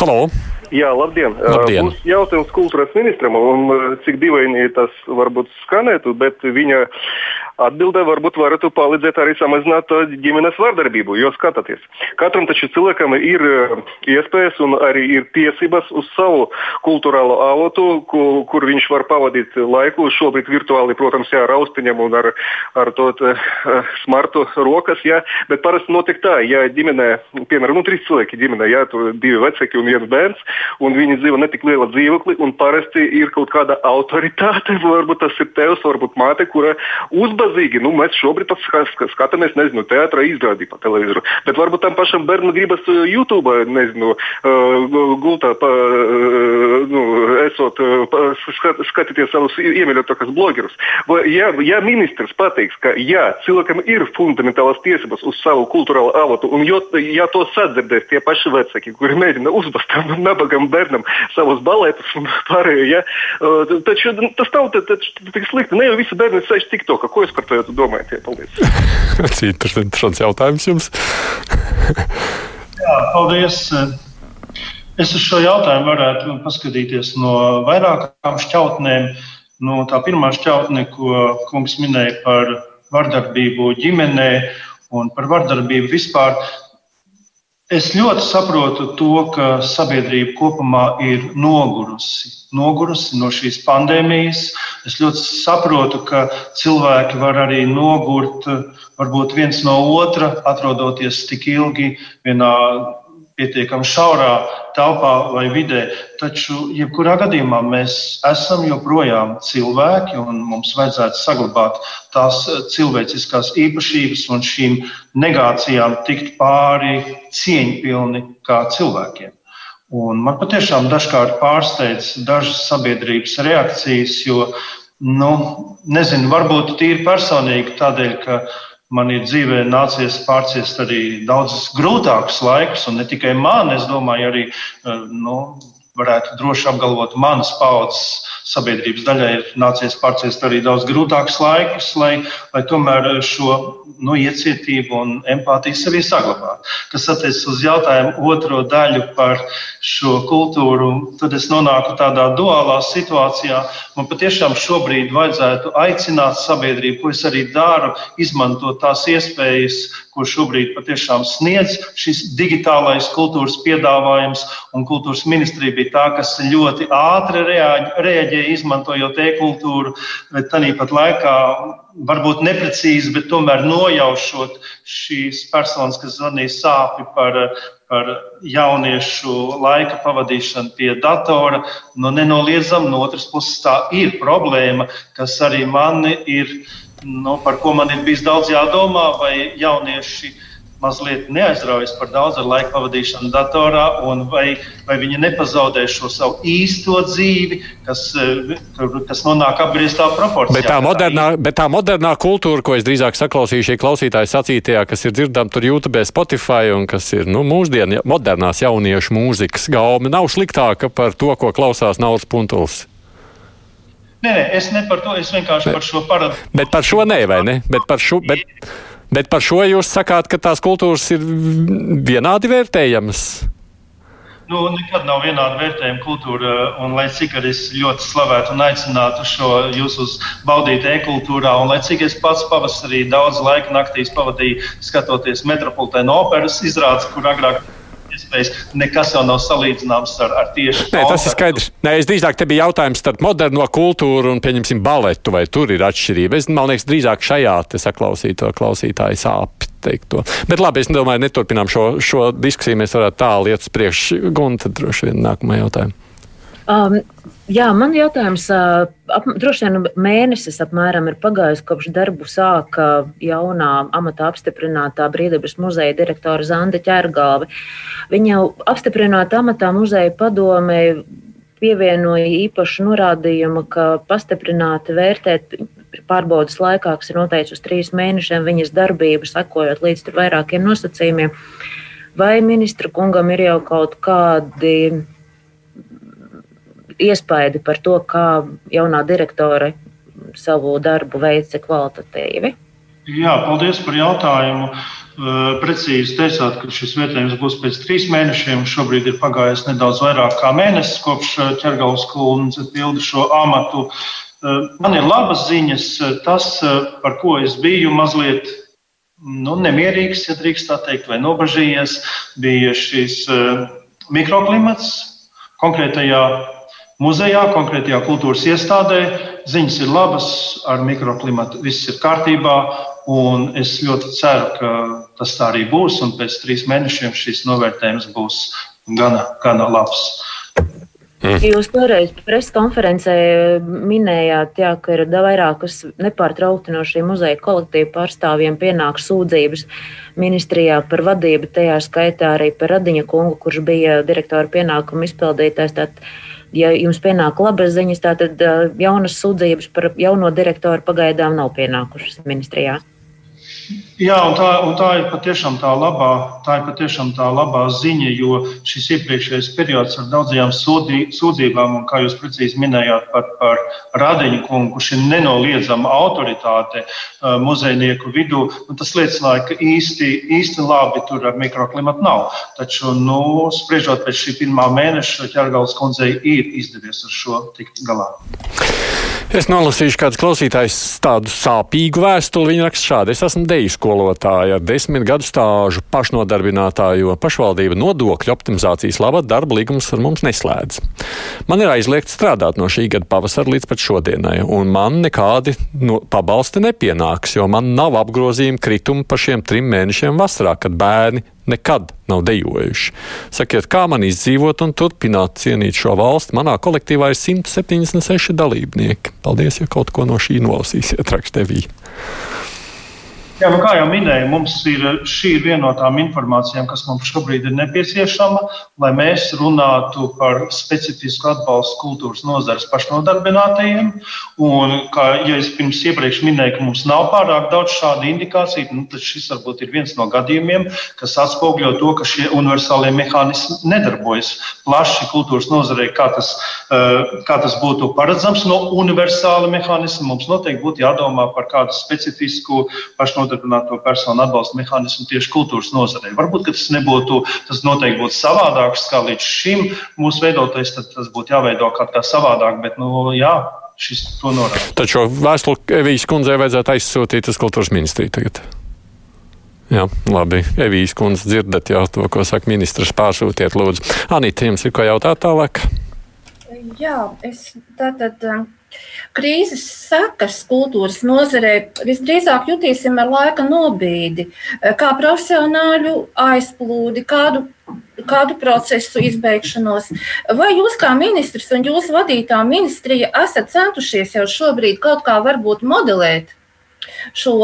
Halo! Jā, labdien. labdien. Būs jautājums kultūras ministram, un cik dīvaini tas varbūt skanētu, bet viņa Atbildē varbūt varētu palīdzēt arī samazināt ģimenes vardarbību. Jo skatieties, katram taču cilvēkam ir eh, iespējas un arī ir tiesības uz savu kultūrālo avotu, kur, kur viņš var pavadīt laiku. Šobrīd virtuāli, protams, jā, ar austiņiem un ar, ar to uh, smartu rokas, jā, bet parasti notiek tā, ja ģimenē, piemēram, nu, trīs cilvēki ģimenē, jā, tur divi vecāki un viens bērns, un viņi dzīvo netik liela dzīvokli, un parasti ir kaut kāda autoritāte, <laughs> varbūt tas ir tevs, varbūt māte, kura uzbūvē nabadzīgi. Nu, mēs šobrīd skatāmies, nezinu, teātrā izrādi pa televizoru. Bet varbūt tam pašam bērnam gribas uh, YouTube, nezinu, uh, gultā, pa, uh, nu, esot, skat, skatīties savus iemīļotākos blogerus. Vai, ja, ja ministrs pateiks, ka jā, cilvēkam ir fundamentālas tiesības uz savu kultūrālo avotu, un jo, ja to sadzirdēs tie paši vecāki, kuri mēģina uzbast tam <laughs> nabagam bērnam savus balētus un <laughs> pārējo, ja, taču tas nav tik slikti. Ne jau visi bērni sēž TikTokā. Ko es par to domājat? Paldies! <laughs> Interesants jautājums jums. <laughs> Jā, paldies! Es uz šo jautājumu varētu paskatīties no vairākām šķautnēm. No tā pirmā šķautne, ko kungs minēja par vardarbību ģimenē un par vardarbību vispār, Es ļoti saprotu to, ka sabiedrība kopumā ir nogurusi, nogurusi no šīs pandēmijas. Es ļoti saprotu, ka cilvēki var arī nogurt, varbūt viens no otra, atrodoties tik ilgi vienā pietiekami šaurā telpā vai vidē. Taču, jebkurā gadījumā, mēs esam joprojām cilvēki, un mums vajadzētu saglabāt tās cilvēciskās īpašības un šīm negācijām tikt pāri cieņpilni kā cilvēkiem. Un man patiešām dažkārt pārsteidz dažas sabiedrības reakcijas, jo, nu, nezinu, varbūt tīri personīgi tādēļ, ka man ir dzīvē nācies pārciest arī daudzus grūtākus laikus, un ne tikai man, es domāju, arī nu, varētu droši apgalvot, manas paudzes sabiedrības daļai ir nācies pārciest arī daudz grūtākus laikus, lai, lai tomēr šo nu, iecietību un empātiju sevī saglabātu. Kas attiecas uz jautājumu otro daļu par šo kultūru, tad es nonāku tādā duālā situācijā. Man patiešām šobrīd vajadzētu aicināt sabiedrību, ko es arī daru, izmantot tās iespējas, ko šobrīd patiešām sniedz šis digitālais kultūras piedāvājums, kultūras ministrija bija tā, kas ļoti ātri reaģēja, izmantojot e-kultūru, bet tāpat laikā varbūt neprecīzi, bet tomēr nojaušot šīs personas, kas zvanīja sāpju par, par jauniešu laika pavadīšanu pie datora. Nu, nenoliedzam, no otras puses tā ir problēma, kas arī man ir nu, par ko man ir bijis daudz jādomā, vai jaunieši mazliet neaizraujas par daudz ar laiku pavadīšanu datorā, vai, vai viņi nepazaudē šo savu īsto dzīvi, kas, kas nonāk apgrieztā proporcijā. Bet tā, modernā, bet tā modernā kultūra, ko es drīzāk saklausīju šī klausītāja sacītajā, kas ir dzirdama tur YouTube, Spotify un kas ir nu, mūsdienu modernās jauniešu mūzikas gaumi, nav sliktāka par to, ko klausās Naudas Puntuls. Nē, nē, es ne par to, es vienkārši bet, par šo parādību. Bet par šo nē, vai ne? Bet par šo, bet, bet par šo jūs sakāt, ka tās kultūras ir vienādi vērtējamas. Nu, nekad nav vienāda vērtējuma kultūra, un lai cik arī es ļoti slavētu un aicinātu šo jūsu baudīt e-kultūrā, un lai cik es pats pavasarī daudz laika naktīs pavadīju skatoties metropolitēnu operas izrādes, kur agrāk iespējas. Nekas jau nav salīdzināms ar, ar tieši Nē, tas ir skaidrs. Nē, es drīzāk te bija jautājums starp moderno kultūru un, pieņemsim, baletu, vai tur ir atšķirība. Es, man liekas, drīzāk šajā te saklausīto klausītāju sāpju teikto. Bet labi, es domāju, neturpinām šo, šo diskusiju. Mēs varētu tālu iet uz priekšu. Gunta, droši vien nākamajā jautājumā. Um, jā, man jautājums, uh, ap, droši vien mēnesis apmēram ir pagājis, kopš darbu sāka jaunā amatā apstiprinātā Brīdabas muzeja direktora Zanda Ķērgalve. Viņa jau apstiprināta amatā muzeja padomē pievienoja īpašu norādījumu, ka pastiprināti vērtēt pārbaudas laikā, kas ir noteikts uz trīs mēnešiem, viņas darbību, sekojot līdz vairākiem nosacījumiem. Vai ministra kungam ir jau kaut kādi iespaidi par to, kā jaunā direktore savu darbu veica kvalitatīvi? Jā, paldies par jautājumu. Precīzi teicāt, ka šis vērtējums būs pēc trīs mēnešiem. Šobrīd ir pagājis nedaudz vairāk kā mēnesis, kopš ķergauts kundze pilda šo amatu. Man ir labas ziņas. Tas, par ko es biju mazliet nu, nemierīgs, ja drīkst tā teikt, vai nobažījies, bija šis mikroklimats konkrētajā muzejā, konkrētajā kultūras iestādē. Ziņas ir labas, ar mikroklimatu viss ir kārtībā. Es ļoti ceru, ka tas tā arī būs. Un pēc trīs mēnešiem šis novērtējums būs gana, gana labs. Mm. Jūs toreiz preses konferencē minējāt, jā, ka ir vairākas nepārtraukti no šī muzeja kolektīva pārstāvjiem pienāk sūdzības ministrijā par vadību, tajā skaitā arī par Radiņa kungu, kurš bija direktora pienākumu izpildītājs. Tātad ja jums pienāk labas ziņas, tad jaunas sūdzības par jauno direktoru pagaidām nav pienākušas ministrijā. Jā, un tā, un tā ir patiešām tā labā, tā ir patiešām tā labā ziņa, jo šis iepriekšējais periods ar daudzajām sūdī, sūdzībām, un kā jūs precīzi minējāt par, par Radiņu kungu, kurš ir nenoliedzama autoritāte uh, muzejnieku vidū, tas liecināja, ka īsti, īsti labi tur ar mikroklimatu nav. Taču, nu, spriežot pēc šī pirmā mēneša, ķergals kundzei ir izdevies ar šo tikt galā. Es nolasīšu kādu klausītājs tādu sāpīgu vēstuli. Viņa raksta šādi: Es esmu deju skolotāja desmit gadu stāžu pašnodarbinātā, jo pašvaldība nodokļu optimizācijas labā darba līgums ar mums neslēdz. Man ir aizliegts strādāt no šī gada pavasara līdz pat šodienai, un man nekādi no pabalsti nepienāks, jo man nav apgrozījuma kritumu par šiem trim mēnešiem vasarā, kad bērni nekad nav dejojuši. Sakiet, kā man izdzīvot un turpināt cienīt šo valsti? Manā kolektīvā ir 176 dalībnieki. Paldies, ja kaut ko no šī nolasīsiet, rakstevī. Jā, nu, kā jau minēju, mums ir šī ir viena no tām informācijām, kas mums šobrīd ir nepieciešama, lai mēs runātu par specifisku atbalstu kultūras nozares pašnodarbinātajiem. Un, kā ja es pirms iepriekš minēju, ka mums nav pārāk daudz šādu indikāciju, nu, tad šis varbūt ir viens no gadījumiem, kas atspoguļo to, ka šie universālie mehānismi nedarbojas plaši kultūras nozarei, kā tas, eh, kā tas būtu paredzams no universāla mehānisma. Mums noteikti būtu jādomā par kādu specifisku pašnodarbinātību nodarbināto personu atbalsta mehānismu tieši kultūras nozarei. Varbūt tas nebūtu, tas noteikti būtu savādāks kā līdz šim mūsu veidotais, tad tas būtu jāveido kaut kā savādāk. Bet, nu, jā, šis to norāda. Taču vēstuli Evijas kundzei vajadzētu aizsūtīt uz kultūras ministriju tagad. Jā, labi. Evijas kundze dzirdat jau to, ko saka ministrs. Pārsūtiet, lūdzu. Anita, jums ir ko jautāt tālāk? Jā, es tātad. Uh Krīzes sekas kultūras nozarē visdrīzāk jutīsim ar laika nobīdi, kā profesionāļu aizplūdi, kādu, kādu procesu izbeigšanos. Vai jūs kā ministrs un jūsu vadītā ministrija esat centušies jau šobrīd kaut kā varbūt modelēt šo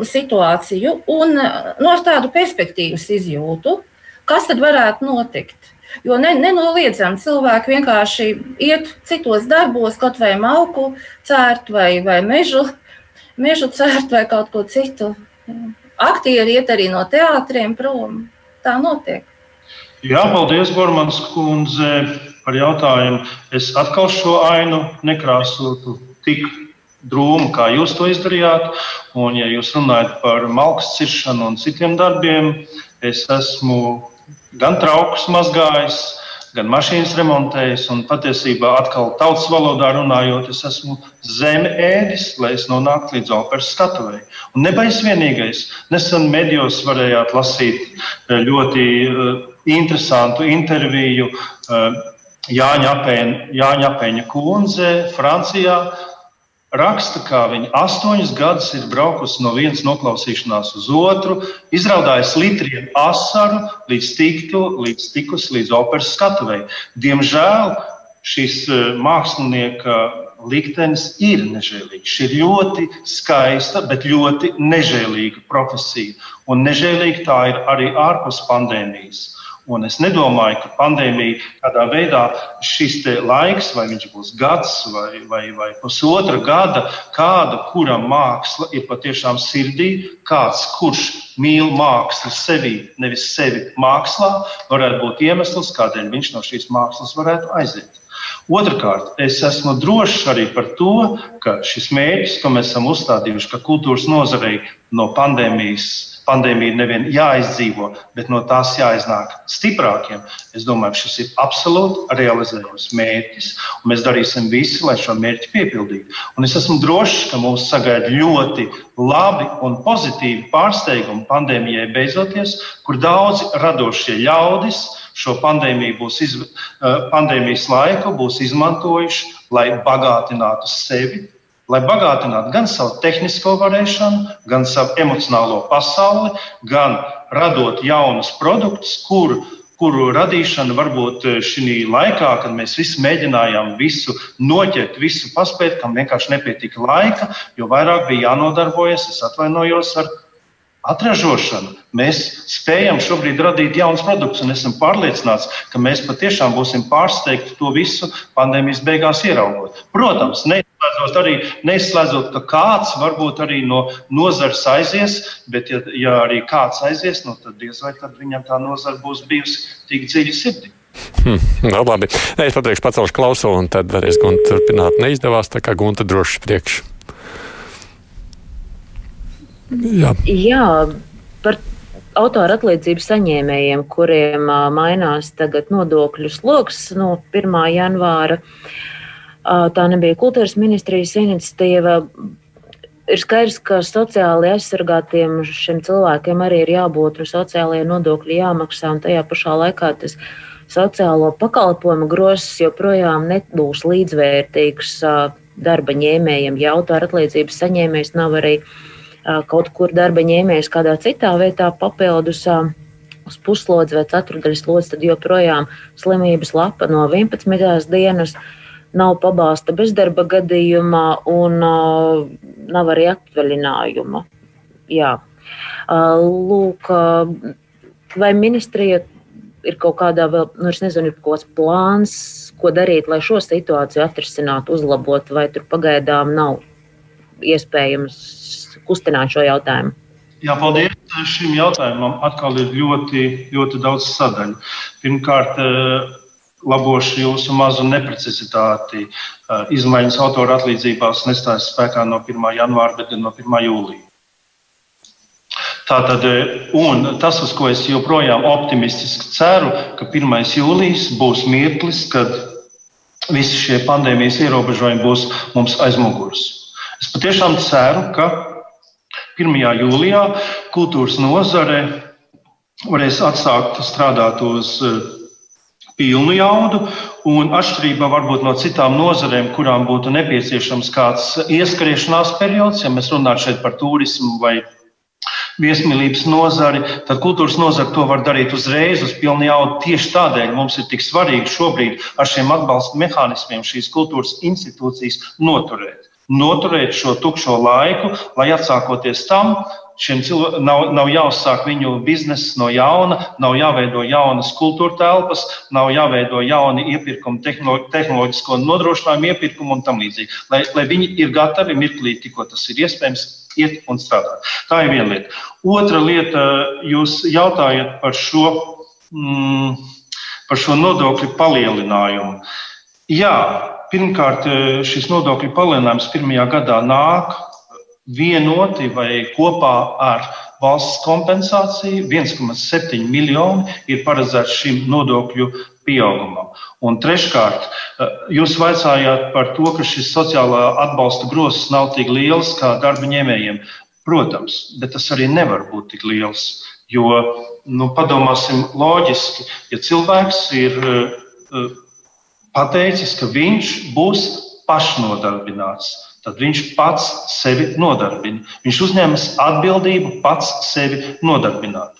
situāciju un no tādu perspektīvas izjūtu, kas tad varētu notikt? Jo ne, nenoliedzami cilvēki vienkārši iet citos darbos, kaut vai malku cērt, vai, vai mežu, mežu cērt, vai kaut ko citu. Aktieri iet arī no teātriem prom. Tā notiek. Jā, paldies, Gormans kundze, par jautājumu. Es atkal šo ainu nekrāsotu tik drūmu, kā jūs to izdarījāt. Un, ja jūs runājat par malkas ciršanu un citiem darbiem, es esmu gan traukus mazgājis, gan mašīnas remontējis. Un patiesībā, atkal tautas valodā runājot, es esmu zeme ēdis, lai es nonāktu līdz operas skatuvēji. Un nebais vienīgais. Nesen medijos varējāt lasīt eh, ļoti uh, interesantu interviju. Uh, Jāņa Apēņa, Jāņa Apēņa kundze Francijā raksta, ka viņa astoņus gadus ir braukusi no vienas noklausīšanās uz otru, izraudājusi litriem asaru, līdz, tiktu, līdz tikus līdz operas skatuvei. Diemžēl šis e, mākslinieka liktenis ir nežēlīgs. Šī ir ļoti skaista, bet ļoti nežēlīga profesija. Un nežēlīga tā ir arī ārpus pandēmijas. Un es nedomāju, ka pandēmija kādā veidā šis laiks, vai viņš būs gads vai, vai, vai pusotra gada, kāda, kuram māksla ir patiešām sirdī, kāds, kurš mīl mākslu sevi, nevis sevi mākslā, varētu būt iemesls, kādēļ viņš no šīs mākslas varētu aiziet. Otrakārt, es esmu drošs arī par to, ka šis mērķis, ko mēs esam uzstādījuši, ka kultūras nozarei no pandēmijas pandēmija nevien jāizdzīvo, bet no tās jāiznāk stiprākiem. Es domāju, šis ir absolūti realizējams mērķis, un mēs darīsim visu, lai šo mērķi piepildītu. Un es esmu drošs, ka mūs sagaida ļoti labi un pozitīvi pārsteigumi pandēmijai beidzoties, kur daudzi radošie ļaudis šo pandēmiju būs iz, eh, pandēmijas laiku būs izmantojuši, lai bagātinātu sevi lai bagātinātu gan savu tehnisko varēšanu, gan savu emocionālo pasauli, gan radot jaunus produktus, kuru kuru radīšana varbūt eh, šī laikā, kad mēs visi mēģinājām visu noķert, visu paspēt, kam vienkārši nepietika laika, jo vairāk bija jānodarbojas, es atvainojos ar atražošanu. Mēs spējam šobrīd radīt jaunus produktus, un esam pārliecināti, ka mēs patiešām būsim pārsteigti to visu pandēmijas beigās ieraugot. Protams, neizslēdzot, arī, neizslēdzot ka kāds varbūt arī no nozares aizies, bet, ja, ja arī kāds aizies, nu, tad diez vai tad viņam tā nozara būs bijusi tik dziļi sirdī. Hmm, no, labi. Es pateikšu, pacelšu klausuli, un tad varēs Gunta turpināt. Neizdevās, tā kā Gunta droši priekš. Jā. Jā, par autora atlīdzību saņēmējiem, kuriem mainās tagad nodokļu sloks no 1. janvāra. Uh, tā nebija kultūras ministrijas iniciatīva. Ir skaidrs, ka sociāli aizsargātiem šiem cilvēkiem arī ir jābūt un sociālajie nodokļi jāmaksā, tajā pašā laikā tas sociālo pakalpojumu grosis joprojām nebūs līdzvērtīgs darba ņēmējiem, ja autora atlīdzības saņēmējs nav arī kaut kur darba ņēmējs kādā citā vietā papildus uz puslodzi vai ceturdaļas lodzi, tad joprojām slimības lapa no 11. dienas nav pabalsta bezdarba gadījumā un nav arī atvaļinājuma. Jā, Lūk, vai ministrija ir kaut kādā vēl, nu, es nezinu, ir kaut kāds plāns, ko darīt, lai šo situāciju atrisinātu, uzlabotu, vai tur pagaidām nav iespējams kustināt šo jautājumu? Jā, paldies. Šim jautājumam atkal ir ļoti, ļoti daudz sadaļu. Pirmkārt, labošu jūsu mazu neprecizitāti. Izmaiņas autora atlīdzībās nestājas spēkā no 1. janvāra, bet gan no 1. jūlija. Tātad, un tas, uz ko es joprojām optimistiski ceru, ka 1. jūlijas būs mirklis, kad visi šie pandēmijas ierobežojumi būs mums aiz muguras. Es patiešām ceru, ka 1. jūlijā kultūras nozare varēs atsākt strādāt uz eh, pilnu jaudu, un atšķirībā varbūt no citām nozarēm, kurām būtu nepieciešams kāds ieskriešanās periods, ja mēs runājam šeit par turismu vai viesmīlības nozari, tad kultūras nozara to var darīt uzreiz, uz pilnu jaudu. Tieši tādēļ mums ir tik svarīgi šobrīd ar šiem atbalsta mehānismiem šīs kultūras institūcijas noturēt. Noturēt šo tukšo laiku, lai atsākoties tam, šiem cilvēkiem nav, nav jāuzsāk viņu biznesa no jauna, nav jāveido jaunas kultūra telpas, nav jāveido jauni iepirkumi, tehnoloģisko nodrošinājumu iepirkumi un tam līdzīgi. Lai, lai viņi ir gatavi mirklī, tikko tas ir iespējams, iet un strādāt. Tā ir viena lieta. Otra lieta, jūs jautājat par šo, mm, par šo nodokļu palielinājumu. Jā, pirmkārt, šis nodokļu palielinājums pirmajā gadā nāk vienoti vai kopā ar valsts kompensāciju. 1,7 miljoni ir paredzēts šim nodokļu pieaugumam. Un treškārt, eh, jūs vaicājāt par to, ka šis sociālā atbalsta grozs nav tik liels kā darba ņēmējiem. Protams, bet tas arī nevar būt tik liels. Jo, nu, padomāsim, loģiski, ja cilvēks ir uh, pateicis, ka viņš būs pašnodarbināts, tad viņš pats sevi nodarbina. Viņš uzņemas atbildību pats sevi nodarbināt.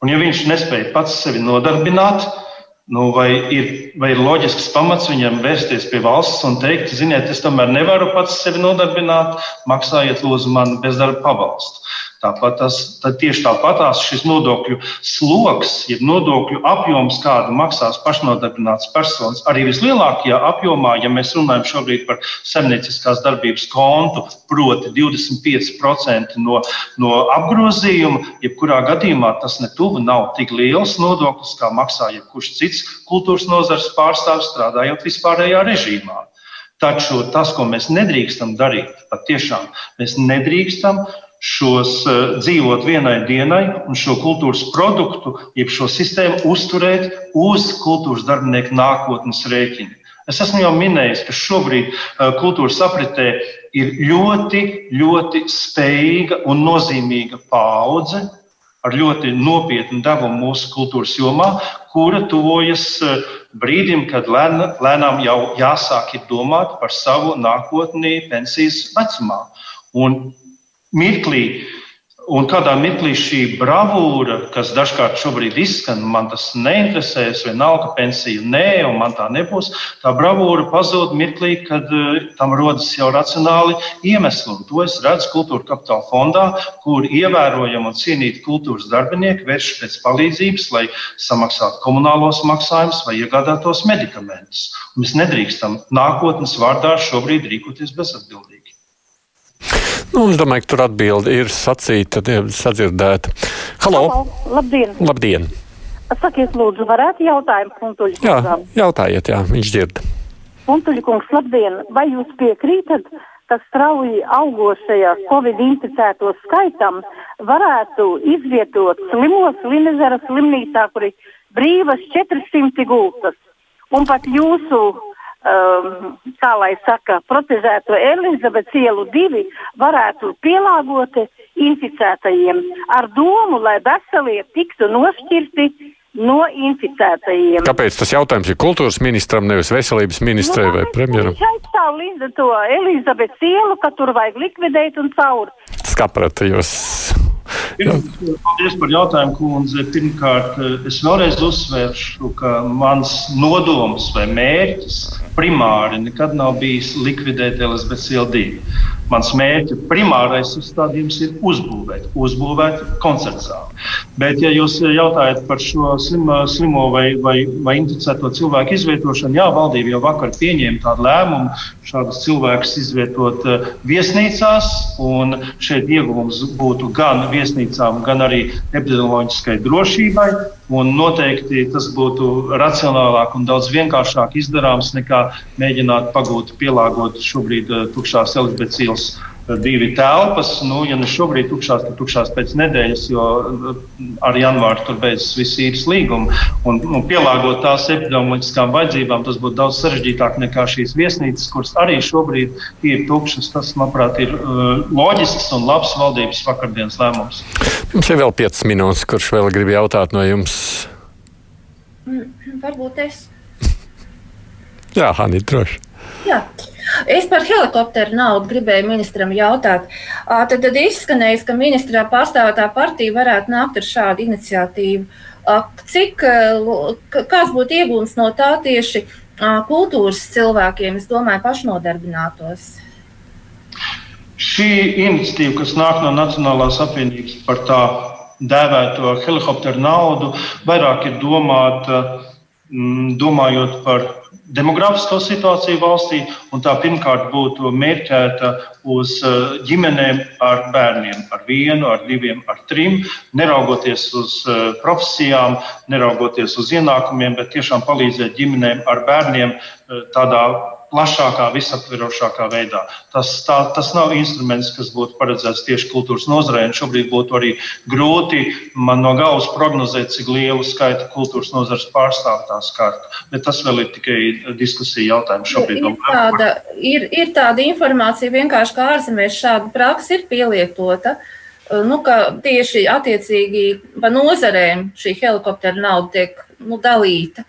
Un, ja viņš nespēja pats sevi nodarbināt, Nu, vai, ir, vai ir loģisks pamats viņam vērsties pie valsts un teikt, ziniet, es tomēr nevaru pats sevi nodarbināt, maksājiet lūdzu man bezdarba pabalstu. Tāpat tas, tieši tāpatās šis nodokļu sloks, jeb nodokļu apjoms, kādu maksās pašnodarbināts personas, arī vislielākajā apjomā, ja mēs runājam šobrīd par saimnieciskās darbības kontu, proti 25% no, no apgrozījuma, jebkurā gadījumā tas netuvu nav tik liels nodoklis, kā maksā jebkurš cits kultūras nozars pārstāvs strādājot vispārējā režīmā. Taču tas, ko mēs nedrīkstam darīt, patiešām mēs nedrīkstam šos uh, dzīvot vienai dienai un šo kultūras produktu, jeb šo sistēmu uzturēt uz kultūras darbinieku nākotnes rēķina. Es esmu jau minējis, ka šobrīd uh, kultūras apritē ir ļoti, ļoti spējīga un nozīmīga paudze ar ļoti nopietnu devumu mūsu kultūras jomā, kura tuvojas uh, brīdim, kad lēnām jau jāsāk domāt par savu nākotni pensijas vecumā. Un mirklī, un kādā mirklī šī bravūra, kas dažkārt šobrīd izskan, man tas neinteresē, es vienalga pensiju, nē, un man tā nebūs. Tā bravūra pazūd mirklī, kad uh, tam rodas jau racionāli iemesli. Un to es redzu kultūra kapitāla fondā, kur ievērojami un cienīti kultūras darbinieki vērš pēc palīdzības, lai samaksātu komunālos maksājumus vai iegādātos medikamentus. Un mēs nedrīkstam nākotnes vārdā šobrīd rīkoties bezatbildīgi. Nu, es domāju, ka tur atbildi ir sacīta, sadzirdēta. Halo! Halo. Labdien! Labdien. Sakiet, lūdzu, varētu jautājumu punktuļu? Jā, jautājiet, jā, viņš dzird. Punktuļu kungs, labdien! Vai jūs piekrītat, ka strauji augošajā Covid inficēto skaitam varētu izvietot slimos Linezaras slimnīcā, kur ir brīvas 400 gultas? Un pat jūsu um, kā lai saka, protezēto Elizabetes ielu divi varētu pielāgot inficētajiem ar domu, lai veselie tiktu nošķirti no inficētajiem. Kāpēc tas jautājums ir kultūras ministram, nevis veselības ministrai nu, vai premjeram? Viņš aizstāv Linda to Elizabetes ielu, ka tur vajag likvidēt un caur. Skaprata jūs. Paldies par jautājumu, kundze. Pirmkārt, es vēlreiz uzsvēršu, ka mans nodoms vai mērķis primāri nekad nav bijis likvidēt divu. Mans mērķis, primārais uzstādījums ir uzbūvēt, uzbūvēt koncertu zāli. Bet, ja jūs jautājat par šo slimo, slimo vai, vai, vai inficēto cilvēku izvietošanu, jā, valdība jau vakar pieņēma tādu lēmumu šādus cilvēkus izvietot eh, viesnīcās. Šeit ieguvums būtu gan viesnīcām, gan arī epidemioloģiskai drošībai. Un noteikti tas būtu racionālāk un daudz vienkāršāk izdarāms nekā mēģināt pagūt, pielāgot šobrīd tukšās Elizabetes ielas divi telpas. Nu, ja ne šobrīd tukšās, tad tukšās pēc nedēļas, jo uh, ar janvāru tur beidzas viss īres līguma. Un, un pielāgot tās epidemioloģiskām vajadzībām, tas būtu daudz sarežģītāk nekā šīs viesnīcas, kuras arī šobrīd ir tukšas. Tas, manuprāt, ir uh, loģisks un labs valdības vakardienas lēmums. Jums ir vēl 5 minūtes, kurš vēl grib jautāt no jums? Mm, varbūt es. Jā, Hanni, droši. Jā. Es par helikopteru naudu gribēju ministram jautāt. Tad, tad izskanēja, ka ministrā pārstāvētā partija varētu nākt ar šādu iniciatīvu. Cik, kāds būtu iegūms no tā tieši kultūras cilvēkiem, es domāju, pašnodarbinātos? Šī iniciatīva, kas nāk no Nacionālās apvienības par tā dēvēto helikopteru naudu, vairāk ir domāta mm, domājot par demografisko situāciju valstī, un tā pirmkārt būtu mērķēta uz eh, ģimenēm ar bērniem, ar vienu, ar diviem, ar trim, neraugoties uz eh, profesijām, neraugoties uz ienākumiem, bet tiešām palīdzēt ģimenēm ar bērniem eh, tādā plašākā, visaptverošākā veidā. Tas, tā, tas nav instruments, kas būtu paredzēts tieši kultūras nozarei. Šobrīd būtu arī grūti man no galvas prognozēt, cik lielu skaitu kultūras nozares pārstāvju tā skartu. Bet tas vēl ir tikai diskusija jautājums šobrīd. Ir tāda, ir, ir tāda informācija vienkārši, ka ārzemēs šāda praksa ir pielietota. Nu, tieši attiecīgi pa nozarēm šī helikoptera nauda tiek nu, dalīta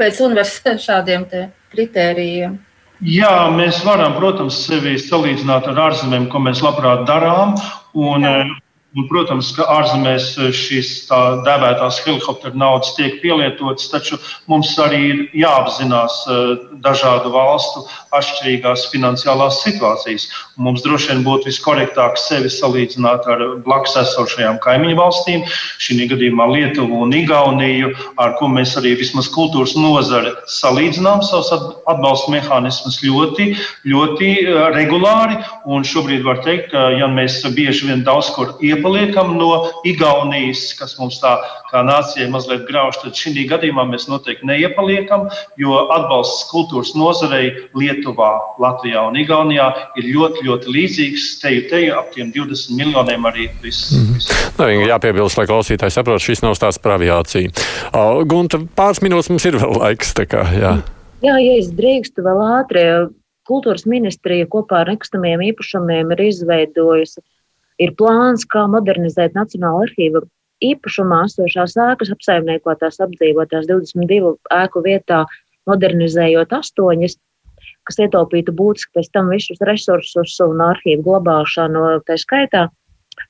pēc <laughs> šādiem kritērijiem. Jā, mēs varam, protams, sevi salīdzināt ar ārzemēm, ko mēs labprāt darām. Un, Jā. Un, protams, ka ārzemēs šīs tā dēvētās helikopteru naudas tiek pielietotas, taču mums arī ir jāapzinās eh, dažādu valstu atšķirīgās finansiālās situācijas. Mums droši vien būtu viskorektāk sevi salīdzināt ar blakus esošajām kaimiņu valstīm, šī gadījumā Lietuvu un Igauniju, ar ko mēs arī vismaz kultūras nozari salīdzinām savus atbalsta mehānismus ļoti, ļoti eh, regulāri. Un šobrīd var teikt, ka ja mēs bieži vien daudz kur iepazīt, iepaliekam no Igaunijas, kas mums tā kā nācijai mazliet grauž, tad šī gadījumā mēs noteikti neiepaliekam, jo atbalsts kultūras nozarei Lietuvā, Latvijā un Igaunijā ir ļoti, ļoti līdzīgs. Teju, teju ap tiem 20 miljoniem arī viss. Mm -hmm. Nu, jāpiebilst, lai klausītāji saprot, šis nav stāsts par aviāciju. Uh, Gunta, pāris minūtes mums ir vēl laiks. Kā, jā. jā, ja es drīkstu vēl ātri. Kultūras ministrija kopā ar nekustamiem īpašumiem ir izveidojusi ir plāns, kā modernizēt Nacionālo arhīvu īpašumā esošās ēkas, apsaimniekotās, apdzīvotās 22 ēku vietā, modernizējot astoņas, kas ietaupītu būtiski pēc tam visus resursus un arhīvu glabāšanu. Tā skaitā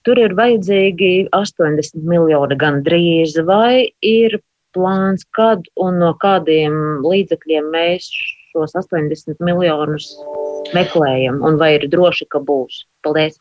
tur ir vajadzīgi 80 miljoni gan drīz, vai ir plāns, kad un no kādiem līdzekļiem mēs šos 80 miljonus meklējam, un vai ir droši, ka būs. Paldies!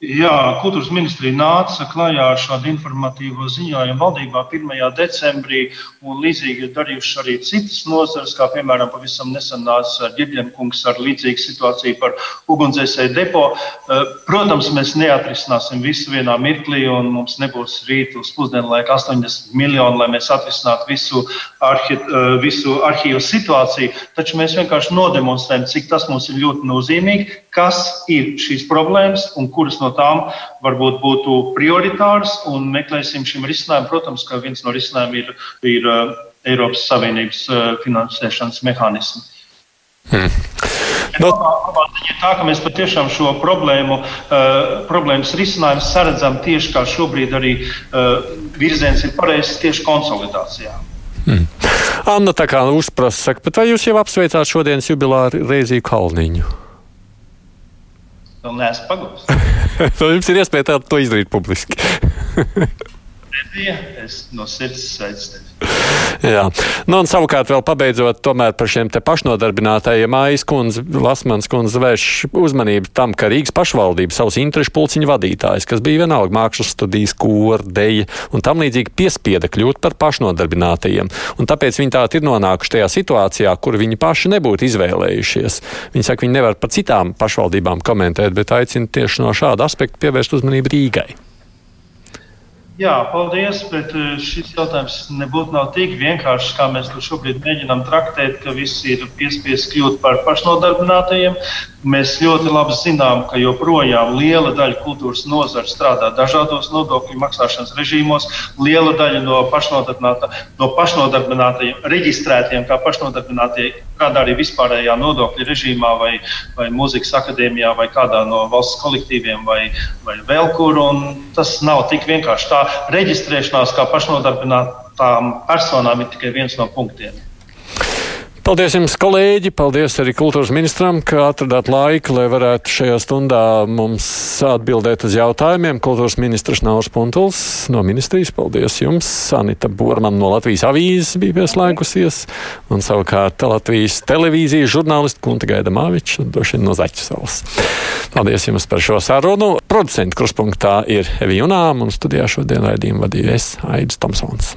Jā, kultūras ministrija nāca klajā ar šādu informatīvo ziņojumu valdībā 1. decembrī, un līdzīgi ir darījuši arī citas nozares, kā piemēram pavisam nesen nāca Ģeģenkungs ar līdzīgu situāciju par ugunsdzēsēju depo. Eh, protams, mēs neatrisināsim visu vienā mirklī, un mums nebūs rīt uz pusdienu laika 80 miljoni, lai mēs atrisinātu visu, arhi, eh, visu arhīvu situāciju, taču mēs vienkārši nodemonstrējam, cik tas mums ir ļoti nozīmīgi, kas ir šīs problēmas un kuras no tām varbūt būtu prioritāras un meklēsim šim risinājumam. Protams, ka viens no risinājumiem ir, ir uh, Eiropas Savienības uh, finansēšanas mehānismi. Hmm. No. Ir tā, ka mēs patiešām šo problēmu, uh, problēmas risinājumu saredzam tieši kā šobrīd arī uh, virziens ir pareizs tieši konsolidācijā. Hmm. Anna tā kā uzprasa, saka, bet vai jūs jau apsveicāt šodienas jubilāru Reizīju Kalniņu? Vēl neesmu pagūs. <laughs> Jums ir iespēja tā, to izdarīt publiski. Edija, es no sirds sveicu tevi. Jā, nu, un savukārt vēl pabeidzot tomēr par šiem te pašnodarbinātajiem Mājas kundze, Lasmans kundze vērš uzmanību tam, ka Rīgas pašvaldība savus interešu pulciņu vadītājs, kas bija vienalga mākslas studijas, kora, deja un tam līdzīgi piespieda kļūt par pašnodarbinātajiem. Un tāpēc viņi tā ir nonākuši tajā situācijā, kur viņi paši nebūtu izvēlējušies. Viņi saka, viņi nevar par citām pašvaldībām komentēt, bet aicina tieši no šāda aspekta pievērst uzmanību Rīgai. Jā, paldies, bet eh, šis jautājums nebūtu nav tik vienkāršs, kā mēs to šobrīd mēģinām traktēt, ka visi ir piespiesti kļūt par pašnodarbinātajiem. Mēs ļoti labi zinām, ka joprojām liela daļa kultūras nozara strādā dažādos nodokļu maksāšanas režīmos. Liela daļa no, no pašnodarbinātajiem, reģistrētiem kā pašnodarbinātie, kādā arī vispārējā nodokļu režīmā, vai, vai mūzikas akadēmijā, vai kādā no valsts kolektīviem, vai, vai vēl kur. Tas nav tik vienkārši. Tā reģistrēšanās kā pašnodarbinātām personām ir tikai viens no punktiem. Paldies jums, kolēģi! Paldies arī kultūras ministram, ka atradāt laiku, lai varētu šajā stundā mums atbildēt uz jautājumiem. Kultūras ministrs Naurs Puntuls no ministrijas. Paldies jums! Sanita Borman no Latvijas avīzes bija pieslēgusies. Un savukārt Latvijas televīzijas žurnālisti Kunta Gaida Māviča, vien no Zaķu salas. Paldies jums par šo sarunu. Producenta kruspunktā ir Evija Unām un studijā šodien raidījumu vadīju es, Aidis Tomsons.